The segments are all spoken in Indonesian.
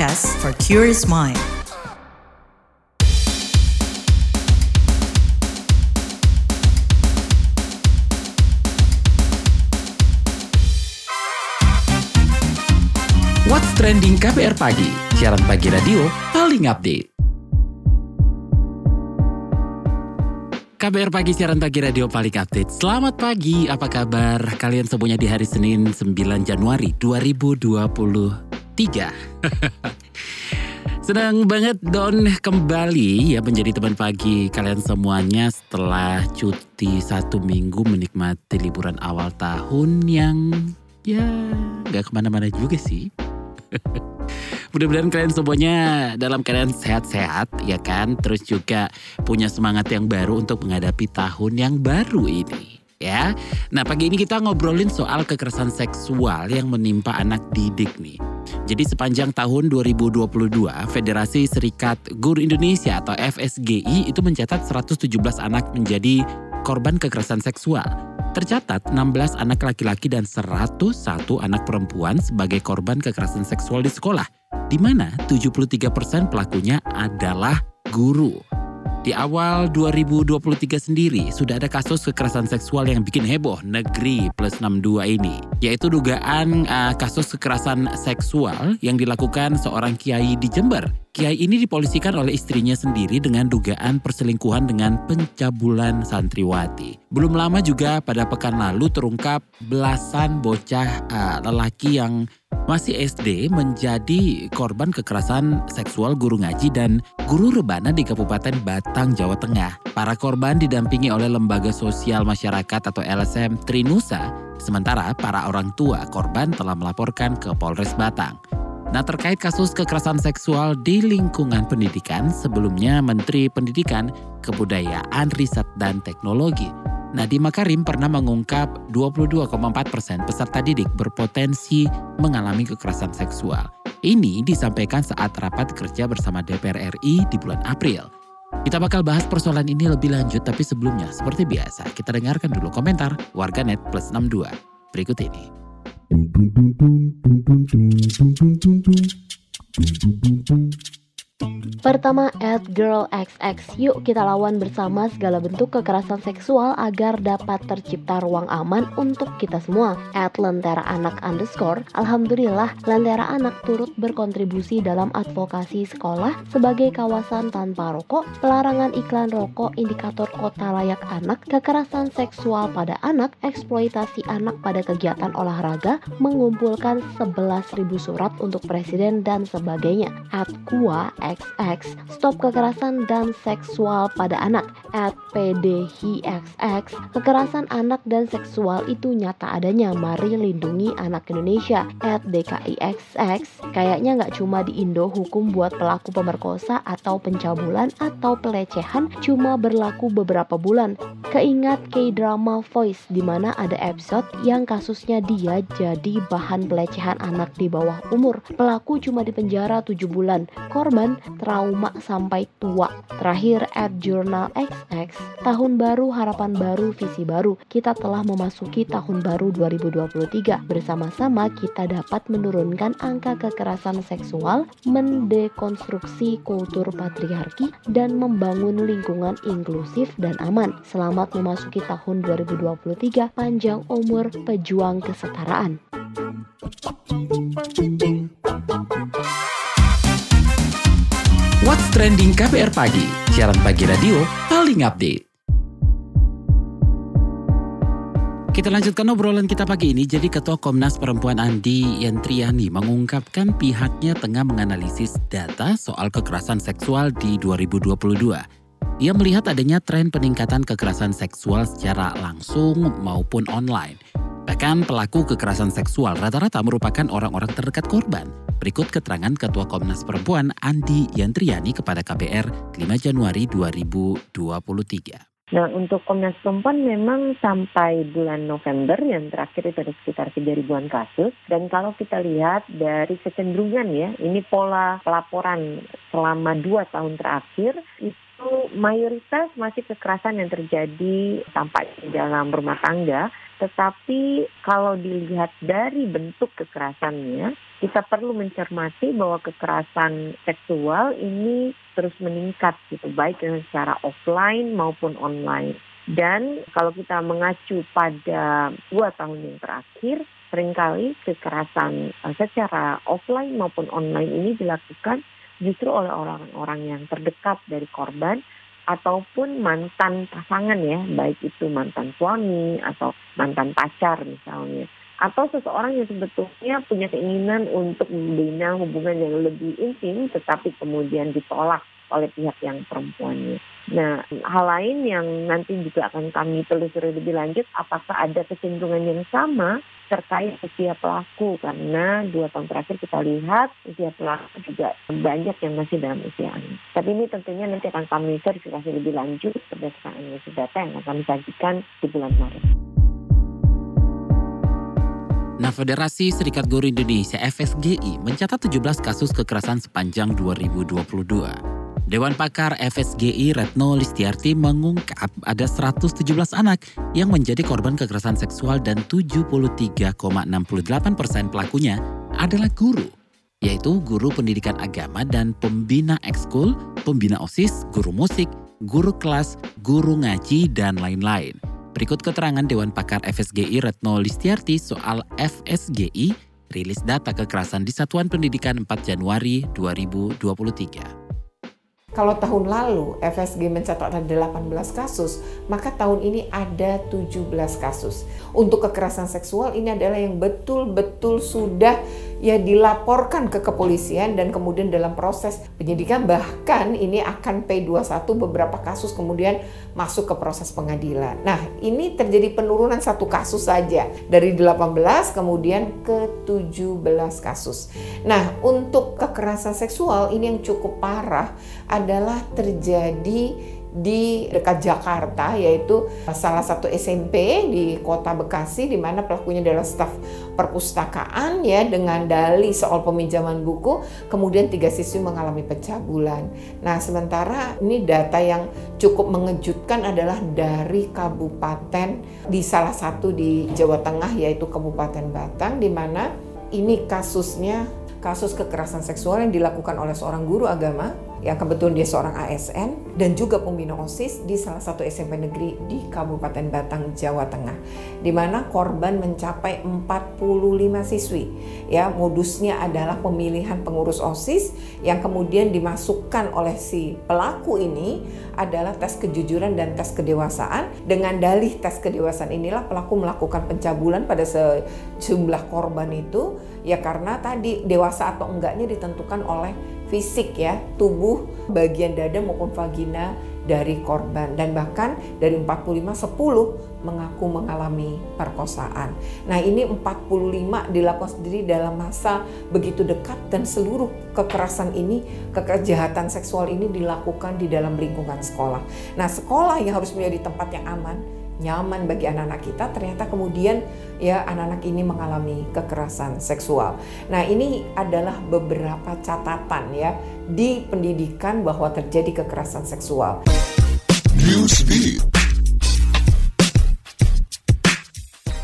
podcast for curious mind. What's Trending KBR Pagi, siaran pagi radio paling update. KBR Pagi, siaran pagi radio paling update. Selamat pagi, apa kabar kalian semuanya di hari Senin 9 Januari 2023. Senang banget Don kembali ya menjadi teman pagi kalian semuanya setelah cuti satu minggu menikmati liburan awal tahun yang ya nggak ke mana-mana juga sih. Mudah-mudahan kalian semuanya dalam keadaan sehat-sehat ya kan. Terus juga punya semangat yang baru untuk menghadapi tahun yang baru ini ya. Nah pagi ini kita ngobrolin soal kekerasan seksual yang menimpa anak didik nih. Jadi sepanjang tahun 2022, Federasi Serikat Guru Indonesia atau FSGI itu mencatat 117 anak menjadi korban kekerasan seksual. Tercatat 16 anak laki-laki dan 101 anak perempuan sebagai korban kekerasan seksual di sekolah, di mana 73% pelakunya adalah guru. Di awal 2023 sendiri sudah ada kasus kekerasan seksual yang bikin heboh negeri plus 62 ini, yaitu dugaan uh, kasus kekerasan seksual yang dilakukan seorang kiai di Jember. Kiai ini dipolisikan oleh istrinya sendiri dengan dugaan perselingkuhan dengan pencabulan santriwati. Belum lama juga pada pekan lalu terungkap belasan bocah uh, lelaki yang masih SD menjadi korban kekerasan seksual guru ngaji dan guru rebana di Kabupaten Batang, Jawa Tengah. Para korban didampingi oleh Lembaga Sosial Masyarakat atau LSM Trinusa, sementara para orang tua korban telah melaporkan ke Polres Batang. Nah terkait kasus kekerasan seksual di lingkungan pendidikan, sebelumnya Menteri Pendidikan, Kebudayaan, Riset, dan Teknologi Nadiem Makarim pernah mengungkap 22,4 persen peserta didik berpotensi mengalami kekerasan seksual. Ini disampaikan saat rapat kerja bersama DPR RI di bulan April. Kita bakal bahas persoalan ini lebih lanjut, tapi sebelumnya, seperti biasa, kita dengarkan dulu komentar warganet plus 62 berikut ini. Pertama, at girl XX. Yuk kita lawan bersama segala bentuk kekerasan seksual agar dapat tercipta ruang aman untuk kita semua. At lentera anak underscore. Alhamdulillah, lentera anak turut berkontribusi dalam advokasi sekolah sebagai kawasan tanpa rokok, pelarangan iklan rokok, indikator kota layak anak, kekerasan seksual pada anak, eksploitasi anak pada kegiatan olahraga, mengumpulkan 11.000 surat untuk presiden dan sebagainya. At kuah XX Stop kekerasan dan seksual pada anak. At PDHXX Kekerasan anak dan seksual itu nyata adanya. Mari lindungi anak Indonesia. At DKIXX Kayaknya nggak cuma di Indo hukum buat pelaku pemerkosa atau pencabulan atau pelecehan cuma berlaku beberapa bulan Keingat K-drama Voice di mana ada episode yang kasusnya dia jadi bahan pelecehan anak di bawah umur Pelaku cuma dipenjara 7 bulan Korban trauma sampai tua. Terakhir at Journal XX, tahun baru, harapan baru, visi baru. Kita telah memasuki tahun baru 2023. Bersama-sama kita dapat menurunkan angka kekerasan seksual, mendekonstruksi kultur patriarki, dan membangun lingkungan inklusif dan aman. Selamat memasuki tahun 2023, panjang umur pejuang kesetaraan. What's Trending KBR Pagi, siaran pagi radio paling update. Kita lanjutkan obrolan kita pagi ini. Jadi Ketua Komnas Perempuan Andi Yantriani mengungkapkan pihaknya tengah menganalisis data soal kekerasan seksual di 2022. Ia melihat adanya tren peningkatan kekerasan seksual secara langsung maupun online. Bahkan pelaku kekerasan seksual rata-rata merupakan orang-orang terdekat korban. Berikut keterangan Ketua Komnas Perempuan Andi Yantriani kepada KBR 5 Januari 2023. Nah untuk Komnas Perempuan memang sampai bulan November yang terakhir itu ada sekitar 3 ribuan kasus. Dan kalau kita lihat dari kecenderungan ya, ini pola pelaporan selama dua tahun terakhir itu mayoritas masih kekerasan yang terjadi sampai di dalam rumah tangga, tetapi kalau dilihat dari bentuk kekerasannya, kita perlu mencermati bahwa kekerasan seksual ini terus meningkat gitu, baik secara offline maupun online. Dan kalau kita mengacu pada dua tahun yang terakhir, sering kali kekerasan eh, secara offline maupun online ini dilakukan justru oleh orang-orang yang terdekat dari korban ataupun mantan pasangan ya, baik itu mantan suami atau mantan pacar misalnya. Atau seseorang yang sebetulnya punya keinginan untuk membina hubungan yang lebih intim tetapi kemudian ditolak oleh pihak yang perempuannya. Nah, hal lain yang nanti juga akan kami telusuri lebih lanjut, apakah ada kecenderungan yang sama terkait usia pelaku karena dua tahun terakhir kita lihat usia pelaku juga banyak yang masih dalam usia anak. Tapi ini tentunya nanti akan kami verifikasi lebih lanjut berdasarkan analisis data yang akan kami sajikan di bulan Maret. Nah, Federasi Serikat Guru Indonesia FSGI mencatat 17 kasus kekerasan sepanjang 2022. Dewan Pakar FSGI Retno Listiarti mengungkap ada 117 anak yang menjadi korban kekerasan seksual dan 73,68 persen pelakunya adalah guru, yaitu guru pendidikan agama dan pembina ekskul, pembina OSIS, guru musik, guru kelas, guru ngaji, dan lain-lain. Berikut keterangan Dewan Pakar FSGI Retno Listiarti soal FSGI rilis data kekerasan di Satuan Pendidikan 4 Januari 2023. Kalau tahun lalu FSG mencatat ada 18 kasus, maka tahun ini ada 17 kasus. Untuk kekerasan seksual ini adalah yang betul-betul sudah ya dilaporkan ke kepolisian dan kemudian dalam proses penyidikan bahkan ini akan P21 beberapa kasus kemudian masuk ke proses pengadilan. Nah, ini terjadi penurunan satu kasus saja dari 18 kemudian ke 17 kasus. Nah, untuk kekerasan seksual ini yang cukup parah adalah terjadi di dekat Jakarta yaitu salah satu SMP di kota Bekasi di mana pelakunya adalah staf perpustakaan ya dengan dalih soal peminjaman buku kemudian tiga siswi mengalami pencabulan. Nah sementara ini data yang cukup mengejutkan adalah dari kabupaten di salah satu di Jawa Tengah yaitu Kabupaten Batang di mana ini kasusnya kasus kekerasan seksual yang dilakukan oleh seorang guru agama yang kebetulan dia seorang ASN dan juga pembina OSIS di salah satu SMP negeri di Kabupaten Batang, Jawa Tengah. Di mana korban mencapai 45 siswi. Ya, modusnya adalah pemilihan pengurus OSIS yang kemudian dimasukkan oleh si pelaku ini adalah tes kejujuran dan tes kedewasaan. Dengan dalih tes kedewasaan inilah pelaku melakukan pencabulan pada sejumlah korban itu ya karena tadi dewasa atau enggaknya ditentukan oleh fisik ya, tubuh bagian dada maupun vagina dari korban dan bahkan dari 45 10 mengaku mengalami perkosaan. Nah, ini 45 dilakukan sendiri dalam masa begitu dekat dan seluruh kekerasan ini, kekejahatan seksual ini dilakukan di dalam lingkungan sekolah. Nah, sekolah yang harus menjadi tempat yang aman nyaman bagi anak-anak kita ternyata kemudian ya anak-anak ini mengalami kekerasan seksual. Nah, ini adalah beberapa catatan ya di pendidikan bahwa terjadi kekerasan seksual. Newsbeat.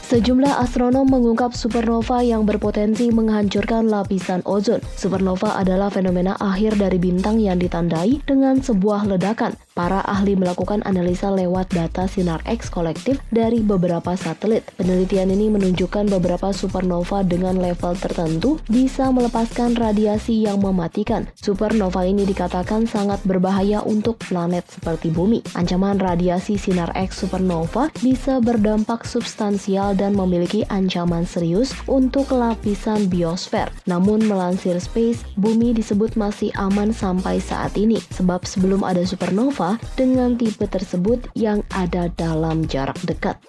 Sejumlah astronom mengungkap supernova yang berpotensi menghancurkan lapisan ozon. Supernova adalah fenomena akhir dari bintang yang ditandai dengan sebuah ledakan. Para ahli melakukan analisa lewat data sinar X kolektif dari beberapa satelit. Penelitian ini menunjukkan beberapa supernova dengan level tertentu bisa melepaskan radiasi yang mematikan. Supernova ini dikatakan sangat berbahaya untuk planet seperti bumi. Ancaman radiasi sinar X supernova bisa berdampak substansial dan memiliki ancaman serius untuk lapisan biosfer. Namun melansir Space, bumi disebut masih aman sampai saat ini sebab sebelum ada supernova dengan tipe tersebut yang ada dalam jarak dekat.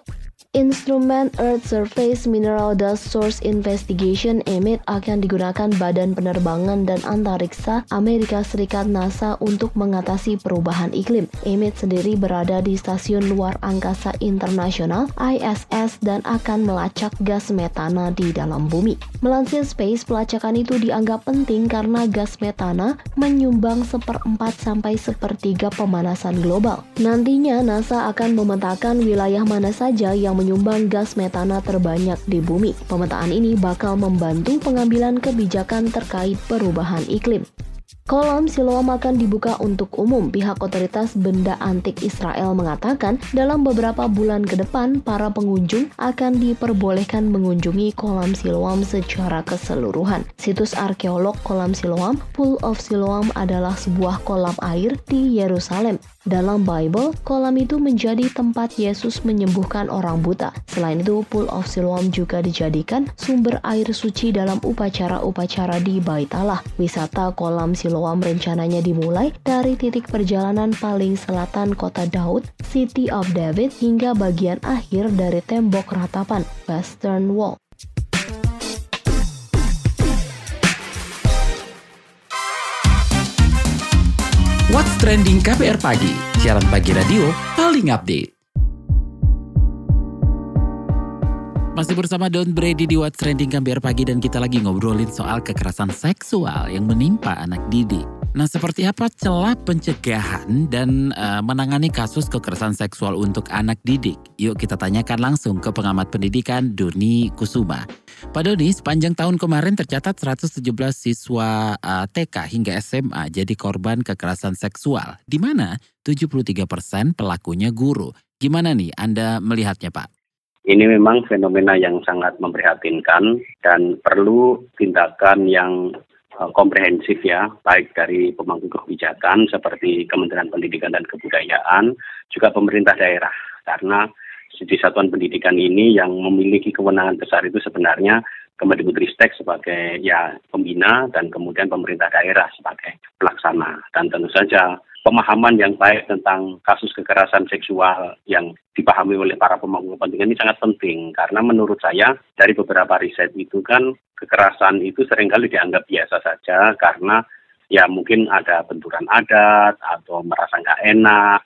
Instrument Earth Surface Mineral Dust Source Investigation EMIT akan digunakan Badan Penerbangan dan Antariksa Amerika Serikat NASA untuk mengatasi perubahan iklim. EMIT sendiri berada di Stasiun Luar Angkasa Internasional ISS dan akan melacak gas metana di dalam bumi. Melansir Space, pelacakan itu dianggap penting karena gas metana menyumbang seperempat sampai sepertiga pemanasan global. Nantinya NASA akan memetakan wilayah mana saja yang menyumbang gas metana terbanyak di bumi. Pemetaan ini bakal membantu pengambilan kebijakan terkait perubahan iklim. Kolam Siloam akan dibuka untuk umum. Pihak otoritas benda antik Israel mengatakan dalam beberapa bulan ke depan para pengunjung akan diperbolehkan mengunjungi kolam Siloam secara keseluruhan. Situs arkeolog kolam Siloam, Pool of Siloam adalah sebuah kolam air di Yerusalem. Dalam Bible, kolam itu menjadi tempat Yesus menyembuhkan orang buta. Selain itu, Pool of Siloam juga dijadikan sumber air suci dalam upacara-upacara di Bait Allah. Wisata kolam Siloam rencananya dimulai dari titik perjalanan paling selatan kota Daud, City of David, hingga bagian akhir dari tembok ratapan, Western Wall. Trending KBR Pagi, siaran pagi radio paling update. Masih bersama Don Brady di What's Trending KBR Pagi dan kita lagi ngobrolin soal kekerasan seksual yang menimpa anak didik. Nah, seperti apa celah pencegahan dan uh, menangani kasus kekerasan seksual untuk anak didik? Yuk kita tanyakan langsung ke pengamat pendidikan Doni Kusuma. Pak Doni, sepanjang tahun kemarin tercatat 117 siswa uh, TK hingga SMA jadi korban kekerasan seksual, di mana 73 persen pelakunya guru. Gimana nih Anda melihatnya Pak? Ini memang fenomena yang sangat memprihatinkan dan perlu tindakan yang komprehensif ya, baik dari pemangku kebijakan seperti Kementerian Pendidikan dan Kebudayaan, juga pemerintah daerah. Karena di satuan pendidikan ini yang memiliki kewenangan besar itu sebenarnya Kemendikbudristek sebagai ya pembina dan kemudian pemerintah daerah sebagai pelaksana. Dan tentu saja pemahaman yang baik tentang kasus kekerasan seksual yang dipahami oleh para pemangku kepentingan ini sangat penting. Karena menurut saya dari beberapa riset itu kan kekerasan itu sering kali dianggap biasa saja karena ya mungkin ada benturan adat atau merasa nggak enak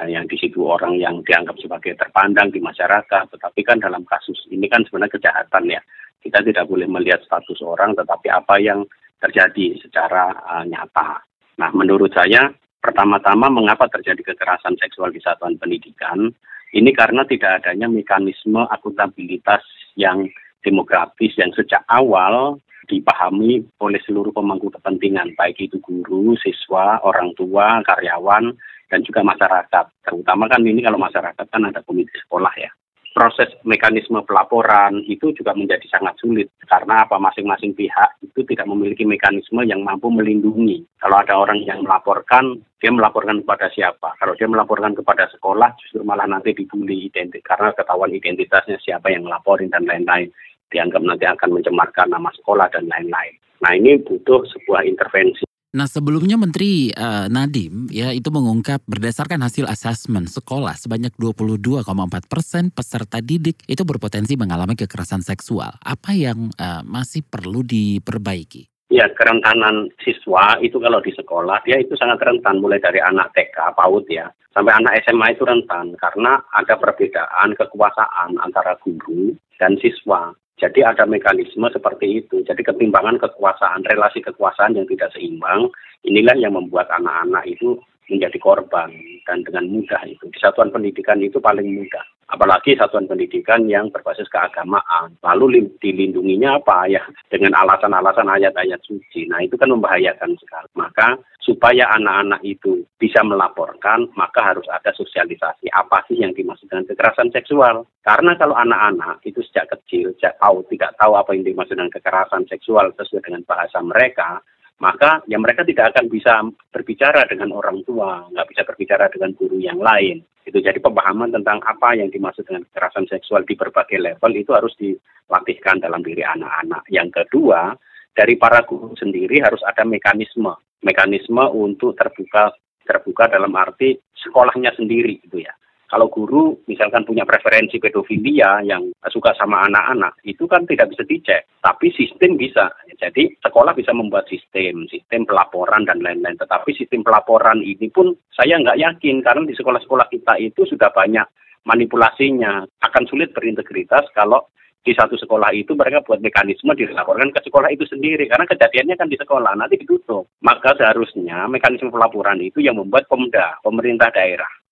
eh, yang di situ orang yang dianggap sebagai terpandang di masyarakat. Tetapi kan dalam kasus ini kan sebenarnya kejahatan ya kita tidak boleh melihat status orang tetapi apa yang terjadi secara uh, nyata nah menurut saya Pertama-tama mengapa terjadi kekerasan seksual di satuan pendidikan? Ini karena tidak adanya mekanisme akuntabilitas yang demografis yang sejak awal dipahami oleh seluruh pemangku kepentingan, baik itu guru, siswa, orang tua, karyawan, dan juga masyarakat. Terutama kan ini kalau masyarakat kan ada komite sekolah ya proses mekanisme pelaporan itu juga menjadi sangat sulit karena apa masing-masing pihak itu tidak memiliki mekanisme yang mampu melindungi. Kalau ada orang yang melaporkan, dia melaporkan kepada siapa? Kalau dia melaporkan kepada sekolah, justru malah nanti dibully identik karena ketahuan identitasnya siapa yang melaporin dan lain-lain. Dianggap nanti akan mencemarkan nama sekolah dan lain-lain. Nah ini butuh sebuah intervensi Nah sebelumnya Menteri uh, Nadim ya itu mengungkap berdasarkan hasil asesmen sekolah sebanyak 22,4 persen peserta didik itu berpotensi mengalami kekerasan seksual. Apa yang uh, masih perlu diperbaiki? Ya kerentanan siswa itu kalau di sekolah dia itu sangat rentan mulai dari anak TK PAUD ya sampai anak SMA itu rentan karena ada perbedaan kekuasaan antara guru dan siswa. Jadi ada mekanisme seperti itu. Jadi ketimbangan kekuasaan, relasi kekuasaan yang tidak seimbang, inilah yang membuat anak-anak itu menjadi korban dan dengan mudah itu. Di satuan pendidikan itu paling mudah. Apalagi satuan pendidikan yang berbasis keagamaan. Lalu dilindunginya apa ya? Dengan alasan-alasan ayat-ayat suci. Nah itu kan membahayakan sekali. Maka supaya anak-anak itu bisa melaporkan, maka harus ada sosialisasi. Apa sih yang dimaksud dengan kekerasan seksual? Karena kalau anak-anak itu sejak kecil, sejak tahu, tidak tahu apa yang dimaksud dengan kekerasan seksual sesuai dengan bahasa mereka, maka ya mereka tidak akan bisa berbicara dengan orang tua, nggak bisa berbicara dengan guru yang lain. Itu jadi pemahaman tentang apa yang dimaksud dengan kekerasan seksual di berbagai level itu harus dilatihkan dalam diri anak-anak. Yang kedua, dari para guru sendiri harus ada mekanisme, mekanisme untuk terbuka terbuka dalam arti sekolahnya sendiri gitu ya. Kalau guru misalkan punya preferensi pedofilia yang suka sama anak-anak, itu kan tidak bisa dicek. Tapi sistem bisa. Jadi sekolah bisa membuat sistem, sistem pelaporan dan lain-lain. Tetapi sistem pelaporan ini pun saya nggak yakin karena di sekolah-sekolah kita itu sudah banyak manipulasinya. Akan sulit berintegritas kalau di satu sekolah itu mereka buat mekanisme dilaporkan ke sekolah itu sendiri karena kejadiannya kan di sekolah nanti ditutup maka seharusnya mekanisme pelaporan itu yang membuat pemda pemerintah daerah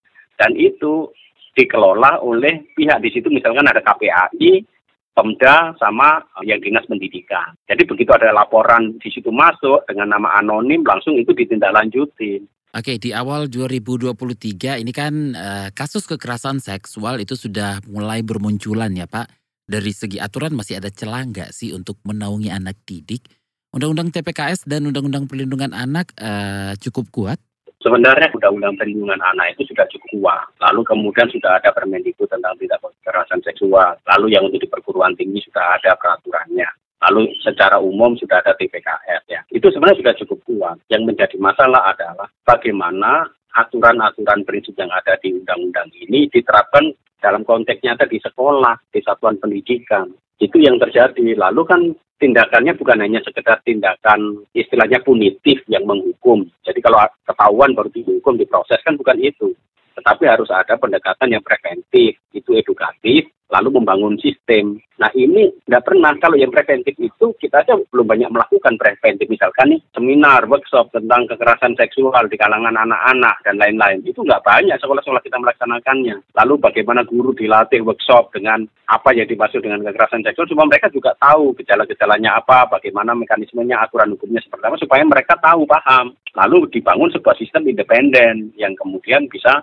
dan itu dikelola oleh pihak di situ misalkan ada KPAI, Pemda sama yang dinas pendidikan. Jadi begitu ada laporan di situ masuk dengan nama anonim langsung itu ditindaklanjuti. Oke, di awal 2023 ini kan uh, kasus kekerasan seksual itu sudah mulai bermunculan ya Pak. Dari segi aturan masih ada celah nggak sih untuk menaungi anak didik? Undang-undang TPKS dan Undang-undang Perlindungan Anak uh, cukup kuat? Sebenarnya Undang-Undang Perlindungan Anak itu sudah cukup kuat. Lalu kemudian sudah ada Permendikbud tentang tidak kekerasan seksual. Lalu yang untuk di perguruan tinggi sudah ada peraturannya. Lalu secara umum sudah ada TPKS ya. Itu sebenarnya sudah cukup kuat. Yang menjadi masalah adalah bagaimana aturan-aturan prinsip yang ada di undang-undang ini diterapkan dalam konteks nyata di sekolah, di satuan pendidikan. Itu yang terjadi. Lalu kan tindakannya bukan hanya sekedar tindakan istilahnya punitif yang menghukum. Jadi kalau ketahuan baru dihukum, diproses kan bukan itu. Tetapi harus ada pendekatan yang preventif, itu edukatif, lalu membangun sistem. Nah ini nggak pernah, kalau yang preventif itu kita aja belum banyak melakukan preventif. Misalkan nih seminar, workshop tentang kekerasan seksual di kalangan anak-anak dan lain-lain. Itu nggak banyak sekolah-sekolah kita melaksanakannya. Lalu bagaimana guru dilatih workshop dengan apa yang dimaksud dengan kekerasan seksual, supaya mereka juga tahu gejala-gejalanya apa, bagaimana mekanismenya, aturan hukumnya seperti apa, supaya mereka tahu, paham. Lalu dibangun sebuah sistem independen yang kemudian bisa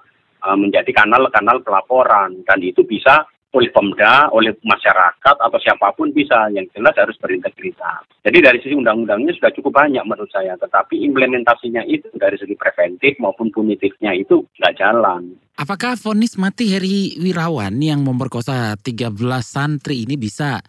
menjadi kanal-kanal pelaporan dan itu bisa oleh Pemda, oleh masyarakat atau siapa pun bisa yang jelas harus berintegritas. Jadi dari sisi undang-undangnya sudah cukup banyak menurut saya, tetapi implementasinya itu dari segi preventif maupun punitifnya itu nggak jalan. Apakah vonis mati Heri Wirawan yang memperkosa 13 santri ini bisa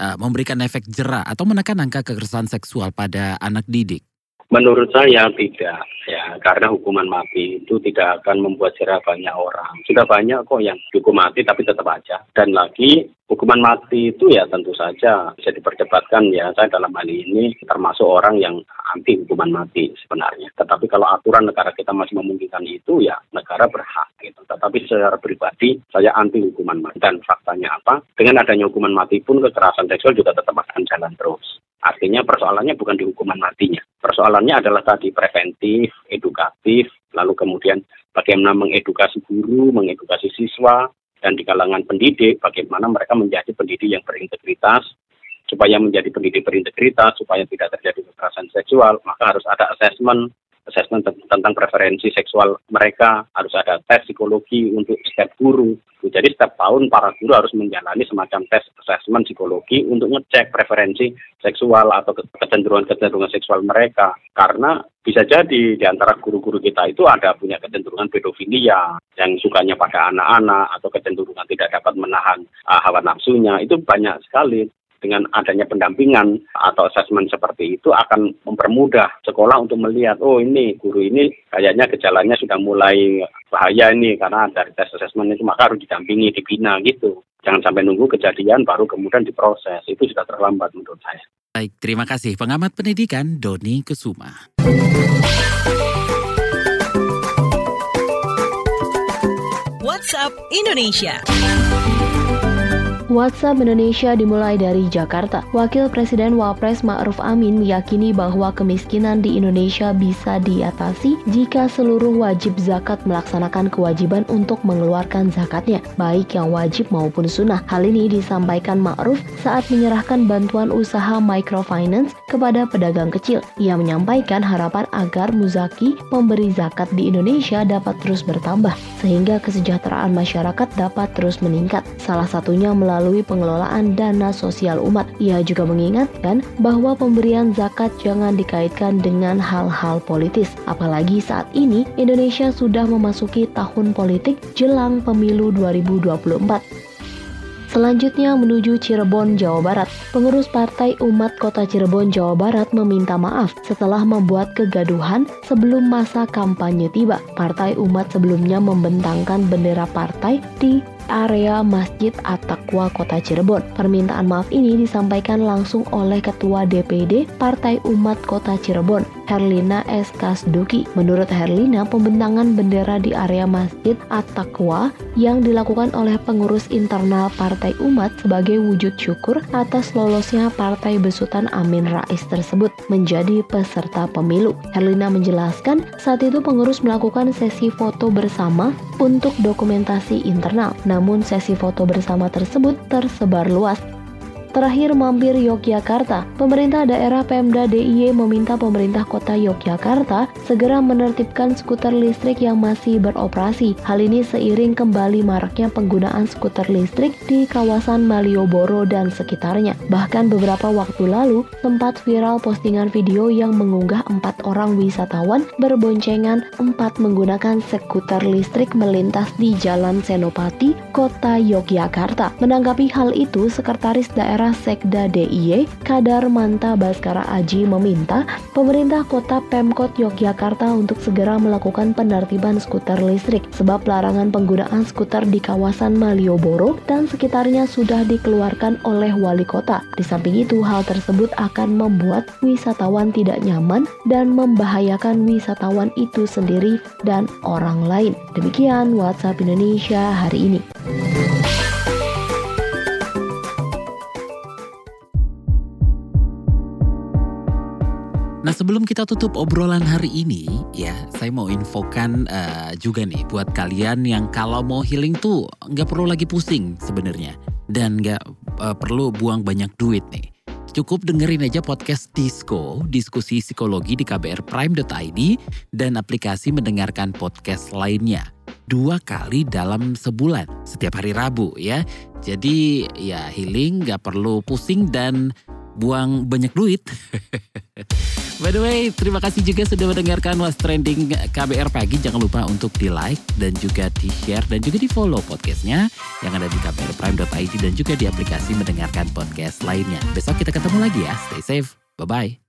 uh, memberikan efek jerah atau menekan angka kekerasan seksual pada anak didik? Menurut saya tidak, ya karena hukuman mati itu tidak akan membuat jerah banyak orang. Sudah banyak kok yang dihukum mati tapi tetap aja. Dan lagi hukuman mati itu ya tentu saja bisa diperdebatkan ya saya dalam hal ini termasuk orang yang anti hukuman mati sebenarnya. Tetapi kalau aturan negara kita masih memungkinkan itu ya negara berhak gitu. Tetapi secara pribadi saya anti hukuman mati. Dan faktanya apa? Dengan adanya hukuman mati pun kekerasan seksual juga tetap akan jalan terus. Artinya persoalannya bukan di hukuman matinya. Persoalannya adalah tadi preventif, edukatif, lalu kemudian bagaimana mengedukasi guru, mengedukasi siswa, dan di kalangan pendidik bagaimana mereka menjadi pendidik yang berintegritas, supaya menjadi pendidik berintegritas, supaya tidak terjadi kekerasan seksual, maka harus ada asesmen assessment tentang preferensi seksual mereka, harus ada tes psikologi untuk setiap guru. Jadi setiap tahun para guru harus menjalani semacam tes assessment psikologi untuk ngecek preferensi seksual atau kecenderungan-kecenderungan seksual mereka. Karena bisa jadi di antara guru-guru kita itu ada punya kecenderungan pedofilia yang sukanya pada anak-anak atau kecenderungan tidak dapat menahan uh, hawa nafsunya itu banyak sekali dengan adanya pendampingan atau asesmen seperti itu akan mempermudah sekolah untuk melihat oh ini guru ini kayaknya gejalanya sudah mulai bahaya ini karena dari tes asesmen itu maka harus didampingi dibina gitu. Jangan sampai nunggu kejadian baru kemudian diproses. Itu sudah terlambat menurut saya. Baik terima kasih. Pengamat pendidikan Doni Kesuma. WhatsApp Indonesia WhatsApp Indonesia dimulai dari Jakarta. Wakil Presiden Wapres Ma'ruf Amin meyakini bahwa kemiskinan di Indonesia bisa diatasi jika seluruh wajib zakat melaksanakan kewajiban untuk mengeluarkan zakatnya, baik yang wajib maupun sunnah. Hal ini disampaikan Ma'ruf saat menyerahkan bantuan usaha microfinance kepada pedagang kecil. Ia menyampaikan harapan agar muzaki pemberi zakat di Indonesia dapat terus bertambah, sehingga kesejahteraan masyarakat dapat terus meningkat. Salah satunya melalui melalui pengelolaan dana sosial umat. Ia juga mengingatkan bahwa pemberian zakat jangan dikaitkan dengan hal-hal politis, apalagi saat ini Indonesia sudah memasuki tahun politik jelang pemilu 2024. Selanjutnya menuju Cirebon, Jawa Barat. Pengurus Partai Umat Kota Cirebon, Jawa Barat meminta maaf setelah membuat kegaduhan sebelum masa kampanye tiba. Partai Umat sebelumnya membentangkan bendera partai di area Masjid At-Taqwa Kota Cirebon. Permintaan maaf ini disampaikan langsung oleh Ketua DPD Partai Umat Kota Cirebon, Herlina S. Kasduki. Menurut Herlina, pembentangan bendera di area Masjid At-Taqwa yang dilakukan oleh pengurus internal Partai Umat sebagai wujud syukur atas lolosnya Partai Besutan Amin Rais tersebut menjadi peserta pemilu. Herlina menjelaskan saat itu pengurus melakukan sesi foto bersama untuk dokumentasi internal. Namun sesi foto bersama tersebut tersebar luas Terakhir mampir Yogyakarta, pemerintah daerah Pemda DIY meminta pemerintah kota Yogyakarta segera menertibkan skuter listrik yang masih beroperasi. Hal ini seiring kembali maraknya penggunaan skuter listrik di kawasan Malioboro dan sekitarnya. Bahkan beberapa waktu lalu sempat viral postingan video yang mengunggah empat orang wisatawan berboncengan empat menggunakan skuter listrik melintas di Jalan Senopati, Kota Yogyakarta. Menanggapi hal itu, Sekretaris Daerah Daerah Sekda DIY, Kadar Manta Baskara Aji meminta pemerintah kota Pemkot Yogyakarta untuk segera melakukan penertiban skuter listrik sebab larangan penggunaan skuter di kawasan Malioboro dan sekitarnya sudah dikeluarkan oleh wali kota. Di samping itu, hal tersebut akan membuat wisatawan tidak nyaman dan membahayakan wisatawan itu sendiri dan orang lain. Demikian WhatsApp Indonesia hari ini. Sebelum kita tutup obrolan hari ini, ya saya mau infokan uh, juga nih buat kalian yang kalau mau healing tuh nggak perlu lagi pusing sebenarnya dan nggak uh, perlu buang banyak duit nih. Cukup dengerin aja podcast Disco, diskusi psikologi di kbrprime.id dan aplikasi mendengarkan podcast lainnya. Dua kali dalam sebulan, setiap hari Rabu ya. Jadi ya healing nggak perlu pusing dan buang banyak duit. By the way, terima kasih juga sudah mendengarkan What's Trending KBR Pagi. Jangan lupa untuk di like dan juga di share dan juga di follow podcastnya yang ada di kbrprime.id dan juga di aplikasi mendengarkan podcast lainnya. Besok kita ketemu lagi ya. Stay safe. Bye-bye.